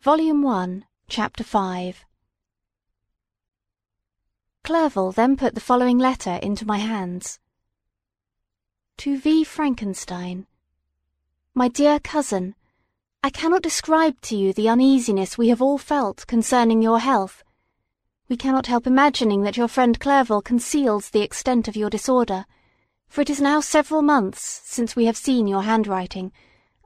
Volume 1, Chapter 5 Clerval then put the following letter into my hands. To V. Frankenstein. My dear cousin, I cannot describe to you the uneasiness we have all felt concerning your health. We cannot help imagining that your friend Clerval conceals the extent of your disorder, for it is now several months since we have seen your handwriting,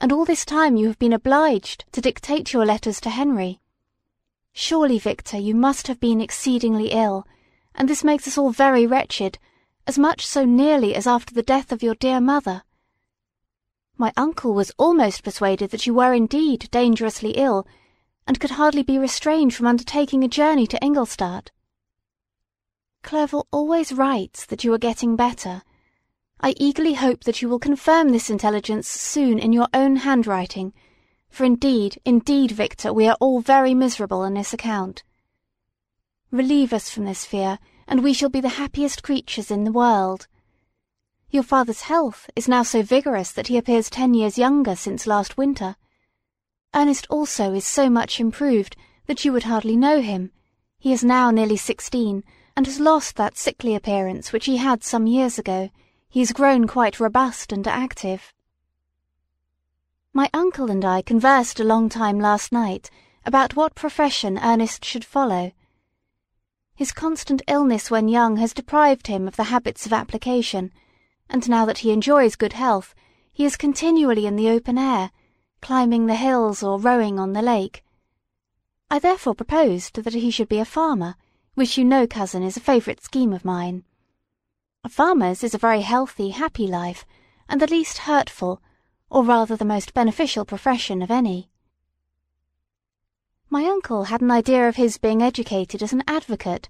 and all this time you have been obliged to dictate your letters to Henry. Surely, Victor, you must have been exceedingly ill, and this makes us all very wretched, as much so nearly as after the death of your dear mother. My uncle was almost persuaded that you were indeed dangerously ill, and could hardly be restrained from undertaking a journey to Ingolstadt. Clerval always writes that you are getting better, I eagerly hope that you will confirm this intelligence soon in your own handwriting, for indeed, indeed, Victor, we are all very miserable on this account. Relieve us from this fear, and we shall be the happiest creatures in the world. Your father's health is now so vigorous that he appears ten years younger since last winter. Ernest also is so much improved that you would hardly know him. He is now nearly sixteen, and has lost that sickly appearance which he had some years ago he has grown quite robust and active. My uncle and I conversed a long time last night about what profession Ernest should follow. His constant illness when young has deprived him of the habits of application, and now that he enjoys good health, he is continually in the open air, climbing the hills or rowing on the lake. I therefore proposed that he should be a farmer, which you know, cousin, is a favourite scheme of mine. A farmer's is a very healthy, happy life, and the least hurtful, or rather the most beneficial profession of any. My uncle had an idea of his being educated as an advocate,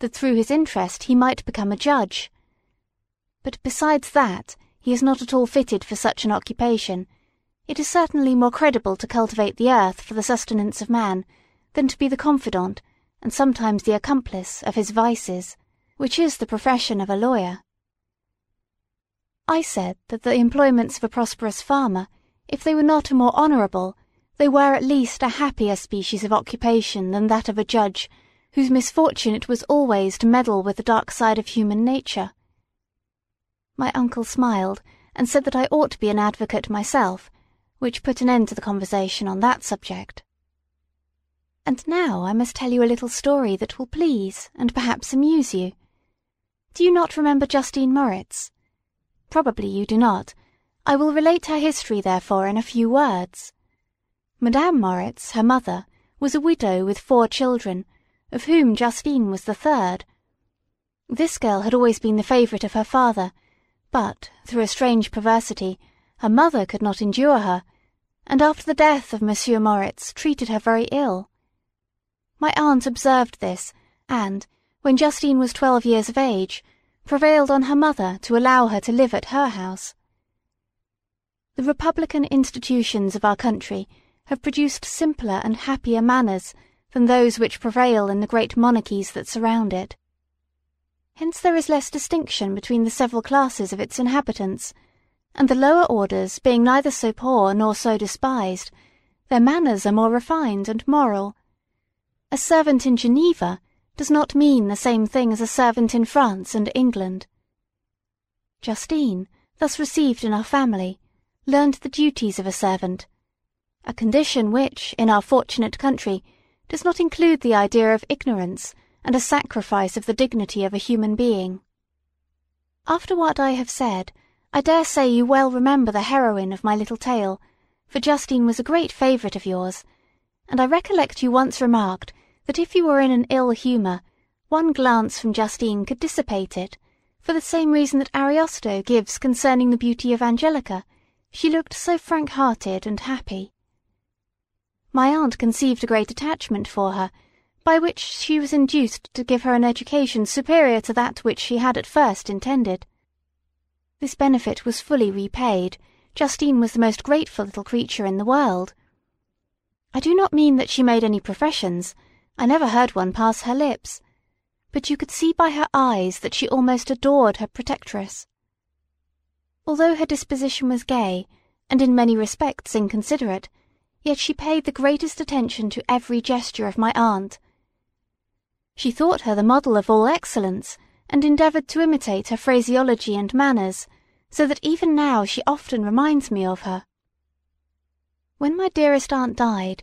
that through his interest he might become a judge. But besides that, he is not at all fitted for such an occupation. It is certainly more credible to cultivate the earth for the sustenance of man, than to be the confidant, and sometimes the accomplice, of his vices which is the profession of a lawyer. I said that the employments of a prosperous farmer, if they were not a more honourable, they were at least a happier species of occupation than that of a judge, whose misfortune it was always to meddle with the dark side of human nature. My uncle smiled, and said that I ought to be an advocate myself, which put an end to the conversation on that subject. And now I must tell you a little story that will please and perhaps amuse you. Do you not remember Justine Moritz? Probably you do not. I will relate her history, therefore, in a few words. Madame Moritz, her mother, was a widow with four children, of whom Justine was the third. This girl had always been the favourite of her father, but, through a strange perversity, her mother could not endure her, and after the death of Monsieur Moritz treated her very ill. My aunt observed this, and, when Justine was twelve years of age, prevailed on her mother to allow her to live at her house. The republican institutions of our country have produced simpler and happier manners than those which prevail in the great monarchies that surround it. Hence there is less distinction between the several classes of its inhabitants, and the lower orders being neither so poor nor so despised, their manners are more refined and moral. A servant in Geneva does not mean the same thing as a servant in France and England. Justine, thus received in our family, learned the duties of a servant, a condition which, in our fortunate country, does not include the idea of ignorance and a sacrifice of the dignity of a human being. After what I have said, I dare say you well remember the heroine of my little tale, for Justine was a great favourite of yours, and I recollect you once remarked that if you were in an ill humour, one glance from Justine could dissipate it, for the same reason that Ariosto gives concerning the beauty of Angelica, she looked so frank-hearted and happy. My aunt conceived a great attachment for her, by which she was induced to give her an education superior to that which she had at first intended. This benefit was fully repaid. Justine was the most grateful little creature in the world. I do not mean that she made any professions, I never heard one pass her lips, but you could see by her eyes that she almost adored her protectress. Although her disposition was gay, and in many respects inconsiderate, yet she paid the greatest attention to every gesture of my aunt. She thought her the model of all excellence, and endeavoured to imitate her phraseology and manners, so that even now she often reminds me of her. When my dearest aunt died,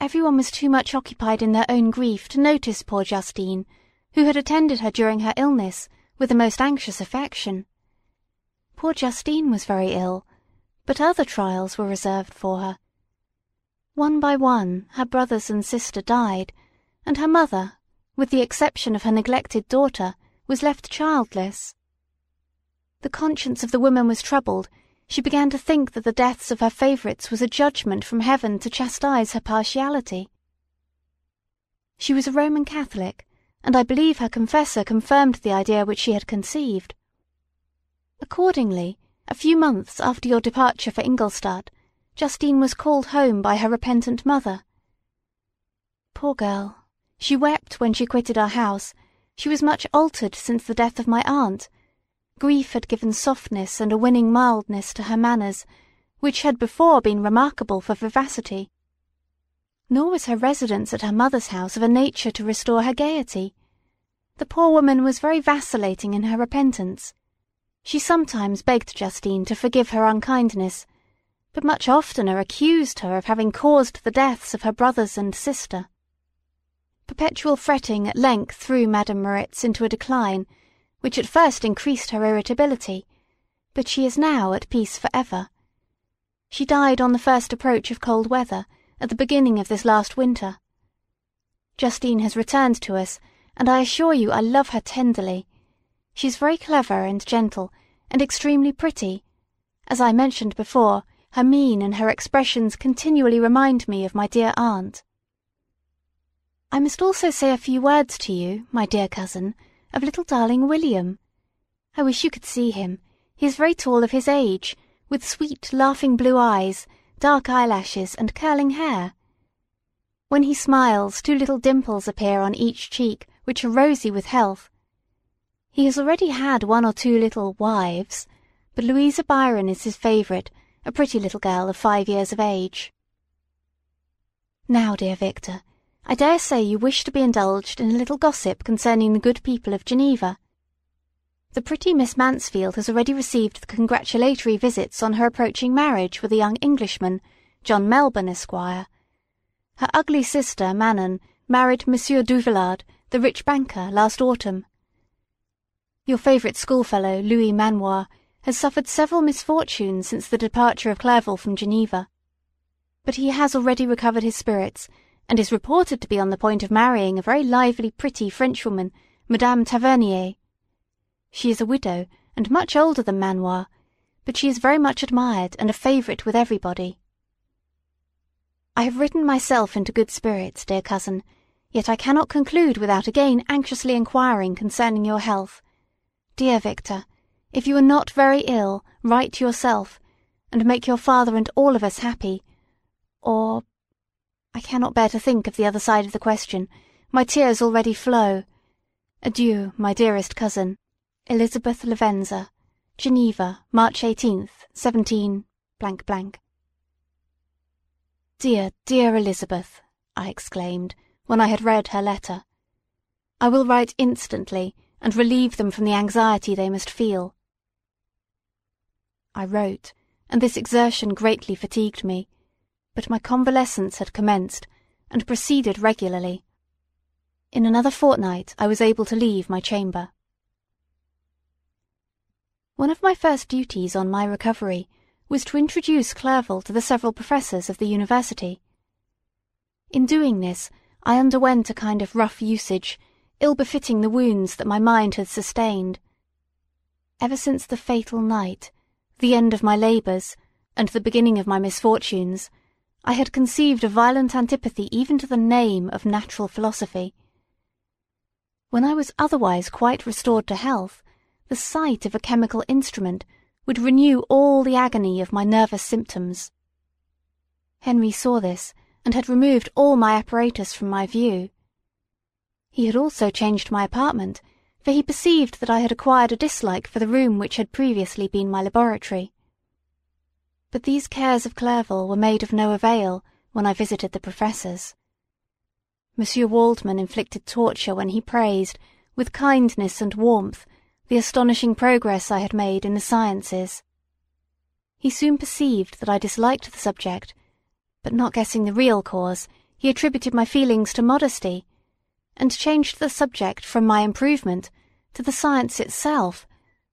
everyone was too much occupied in their own grief to notice poor Justine, who had attended her during her illness with the most anxious affection. Poor Justine was very ill, but other trials were reserved for her. One by one her brothers and sister died, and her mother, with the exception of her neglected daughter, was left childless. The conscience of the woman was troubled she began to think that the deaths of her favourites was a judgment from heaven to chastise her partiality. She was a Roman Catholic, and I believe her confessor confirmed the idea which she had conceived. Accordingly, a few months after your departure for Ingolstadt, Justine was called home by her repentant mother. Poor girl, she wept when she quitted our house. She was much altered since the death of my aunt, Grief had given softness and a winning mildness to her manners, which had before been remarkable for vivacity. Nor was her residence at her mother's house of a nature to restore her gaiety. The poor woman was very vacillating in her repentance. She sometimes begged Justine to forgive her unkindness, but much oftener accused her of having caused the deaths of her brothers and sister. Perpetual fretting at length threw Madame Moritz into a decline which at first increased her irritability, but she is now at peace for ever. She died on the first approach of cold weather, at the beginning of this last winter. Justine has returned to us, and I assure you I love her tenderly. She is very clever and gentle, and extremely pretty. As I mentioned before, her mien and her expressions continually remind me of my dear aunt. I must also say a few words to you, my dear cousin, of little darling William. I wish you could see him. He is very tall of his age, with sweet, laughing blue eyes, dark eyelashes, and curling hair. When he smiles, two little dimples appear on each cheek, which are rosy with health. He has already had one or two little wives, but Louisa Biron is his favourite, a pretty little girl of five years of age. Now, dear Victor, I dare say you wish to be indulged in a little gossip concerning the good people of Geneva. The pretty Miss Mansfield has already received the congratulatory visits on her approaching marriage with a young Englishman, John Melbourne, Esquire. Her ugly sister, Manon, married Monsieur Duvillard, the rich banker, last autumn. Your favourite schoolfellow, Louis Manoir, has suffered several misfortunes since the departure of Clerval from Geneva. But he has already recovered his spirits and is reported to be on the point of marrying a very lively, pretty Frenchwoman, Madame Tavernier. She is a widow, and much older than Manoir, but she is very much admired and a favourite with everybody. I have written myself into good spirits, dear cousin, yet I cannot conclude without again anxiously inquiring concerning your health. Dear Victor, if you are not very ill, write yourself, and make your father and all of us happy, or I cannot bear to think of the other side of the question. My tears already flow. Adieu, my dearest cousin. Elizabeth Lavenza. Geneva, March 18th, 17 Dear, dear Elizabeth, I exclaimed, when I had read her letter. I will write instantly, and relieve them from the anxiety they must feel. I wrote, and this exertion greatly fatigued me but my convalescence had commenced, and proceeded regularly. In another fortnight I was able to leave my chamber. One of my first duties on my recovery was to introduce Clerval to the several professors of the university. In doing this, I underwent a kind of rough usage, ill befitting the wounds that my mind had sustained. Ever since the fatal night, the end of my labours, and the beginning of my misfortunes, I had conceived a violent antipathy even to the name of natural philosophy. When I was otherwise quite restored to health, the sight of a chemical instrument would renew all the agony of my nervous symptoms. Henry saw this, and had removed all my apparatus from my view. He had also changed my apartment, for he perceived that I had acquired a dislike for the room which had previously been my laboratory. But these cares of Clerval were made of no avail when I visited the professors. Monsieur Waldman inflicted torture when he praised, with kindness and warmth, the astonishing progress I had made in the sciences. He soon perceived that I disliked the subject, but not guessing the real cause, he attributed my feelings to modesty, and changed the subject from my improvement to the science itself,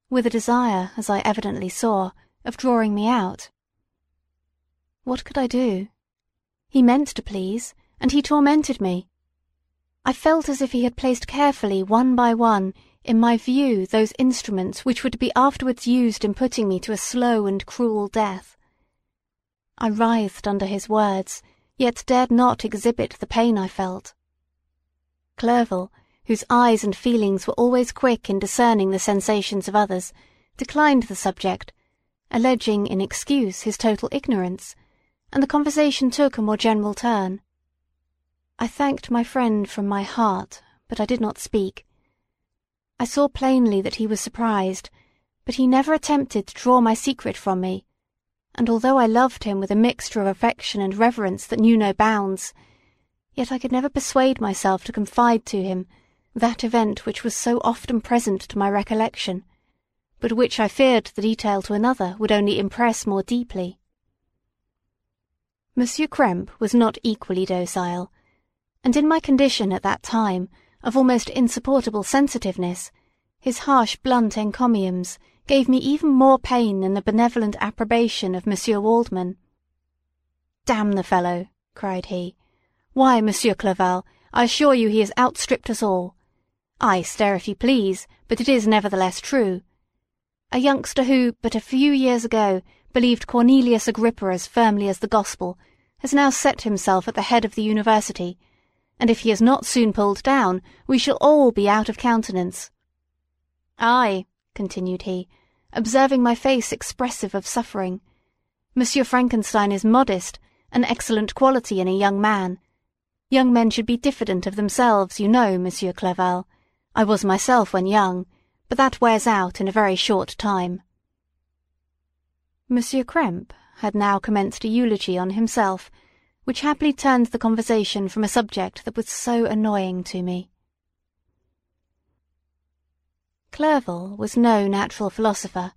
with a desire, as I evidently saw, of drawing me out. What could I do? He meant to please, and he tormented me. I felt as if he had placed carefully one by one in my view those instruments which would be afterwards used in putting me to a slow and cruel death. I writhed under his words, yet dared not exhibit the pain I felt. Clerval, whose eyes and feelings were always quick in discerning the sensations of others, declined the subject, alleging in excuse his total ignorance, and the conversation took a more general turn. I thanked my friend from my heart, but I did not speak. I saw plainly that he was surprised, but he never attempted to draw my secret from me, and although I loved him with a mixture of affection and reverence that knew no bounds, yet I could never persuade myself to confide to him that event which was so often present to my recollection, but which I feared the detail to another would only impress more deeply. Monsieur Krempe was not equally docile, and in my condition at that time of almost insupportable sensitiveness, his harsh blunt encomiums gave me even more pain than the benevolent approbation of Monsieur Waldman. Damn the fellow, cried he. Why, Monsieur Clerval, I assure you he has outstripped us all. I stare if you please, but it is nevertheless true. A youngster who, but a few years ago, believed Cornelius Agrippa as firmly as the gospel, has now set himself at the head of the university, and if he is not soon pulled down, we shall all be out of countenance. Ay, continued he, observing my face expressive of suffering, Monsieur Frankenstein is modest, an excellent quality in a young man. Young men should be diffident of themselves, you know, Monsieur Clerval. I was myself when young, but that wears out in a very short time. Monsieur Krempe had now commenced a eulogy on himself, which happily turned the conversation from a subject that was so annoying to me. Clerval was no natural philosopher.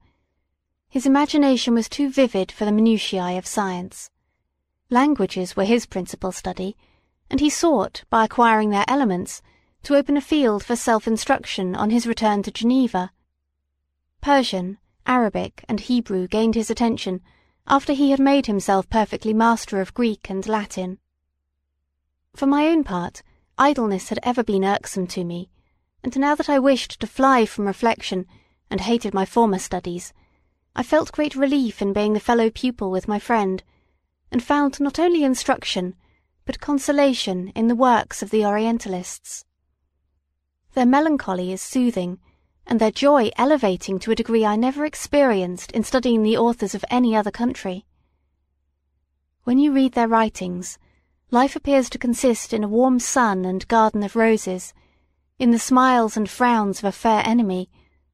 His imagination was too vivid for the minutiae of science. Languages were his principal study, and he sought, by acquiring their elements, to open a field for self-instruction on his return to Geneva. Persian, Arabic, and Hebrew gained his attention after he had made himself perfectly master of Greek and Latin. For my own part, idleness had ever been irksome to me, and now that I wished to fly from reflection and hated my former studies, I felt great relief in being the fellow pupil with my friend, and found not only instruction, but consolation in the works of the Orientalists. Their melancholy is soothing, and their joy elevating to a degree I never experienced in studying the authors of any other country. When you read their writings, life appears to consist in a warm sun and garden of roses, in the smiles and frowns of a fair enemy,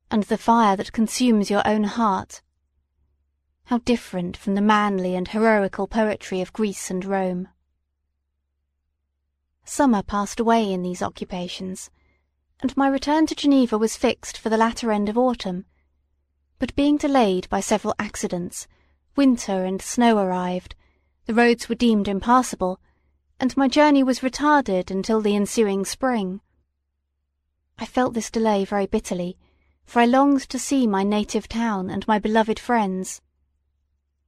and the fire that consumes your own heart. How different from the manly and heroical poetry of Greece and Rome. Summer passed away in these occupations and my return to Geneva was fixed for the latter end of autumn. But being delayed by several accidents, winter and snow arrived, the roads were deemed impassable, and my journey was retarded until the ensuing spring. I felt this delay very bitterly, for I longed to see my native town and my beloved friends.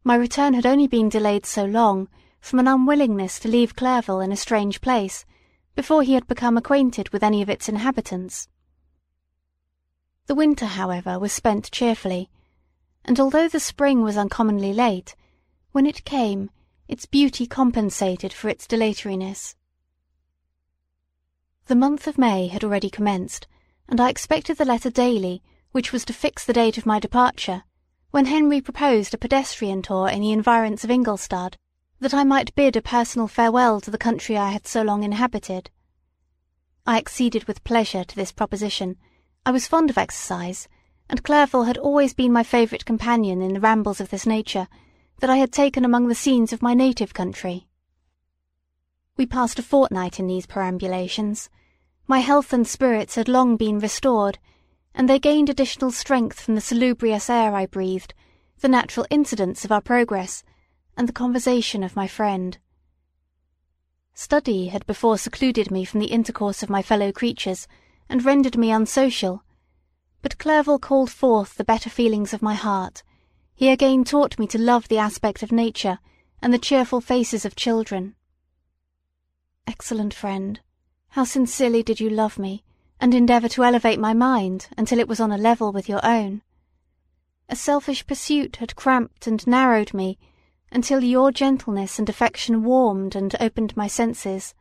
My return had only been delayed so long from an unwillingness to leave Clerval in a strange place, before he had become acquainted with any of its inhabitants. The winter, however, was spent cheerfully, and although the spring was uncommonly late, when it came, its beauty compensated for its dilatoriness. The month of May had already commenced, and I expected the letter daily, which was to fix the date of my departure, when Henry proposed a pedestrian tour in the environs of Ingolstadt that I might bid a personal farewell to the country I had so long inhabited. I acceded with pleasure to this proposition. I was fond of exercise, and Clerval had always been my favourite companion in the rambles of this nature that I had taken among the scenes of my native country. We passed a fortnight in these perambulations. My health and spirits had long been restored, and they gained additional strength from the salubrious air I breathed, the natural incidents of our progress, and the conversation of my friend. Study had before secluded me from the intercourse of my fellow creatures, and rendered me unsocial. But Clerval called forth the better feelings of my heart; he again taught me to love the aspect of nature, and the cheerful faces of children. Excellent friend, how sincerely did you love me, and endeavour to elevate my mind until it was on a level with your own! A selfish pursuit had cramped and narrowed me until your gentleness and affection warmed and opened my senses.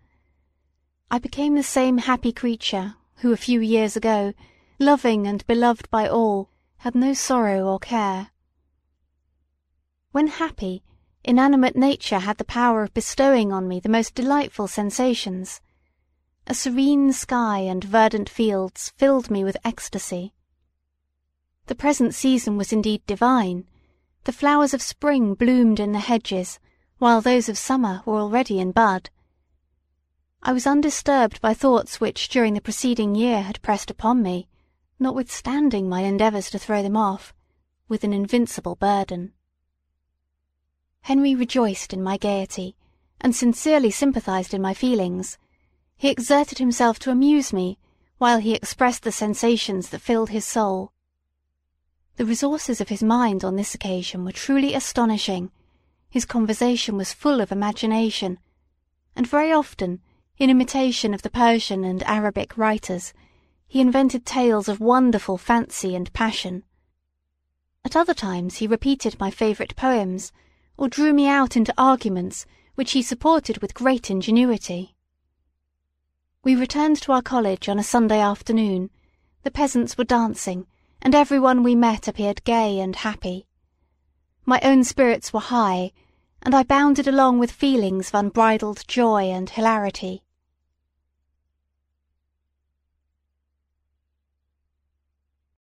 I became the same happy creature who a few years ago, loving and beloved by all, had no sorrow or care. When happy, inanimate nature had the power of bestowing on me the most delightful sensations. A serene sky and verdant fields filled me with ecstasy. The present season was indeed divine. The flowers of spring bloomed in the hedges, while those of summer were already in bud. I was undisturbed by thoughts which during the preceding year had pressed upon me, notwithstanding my endeavours to throw them off, with an invincible burden. Henry rejoiced in my gaiety, and sincerely sympathized in my feelings. He exerted himself to amuse me, while he expressed the sensations that filled his soul. The resources of his mind on this occasion were truly astonishing. His conversation was full of imagination, and very often, in imitation of the Persian and Arabic writers, he invented tales of wonderful fancy and passion. At other times he repeated my favourite poems, or drew me out into arguments which he supported with great ingenuity. We returned to our college on a Sunday afternoon; the peasants were dancing, and every one we met appeared gay and happy. My own spirits were high, and I bounded along with feelings of unbridled joy and hilarity.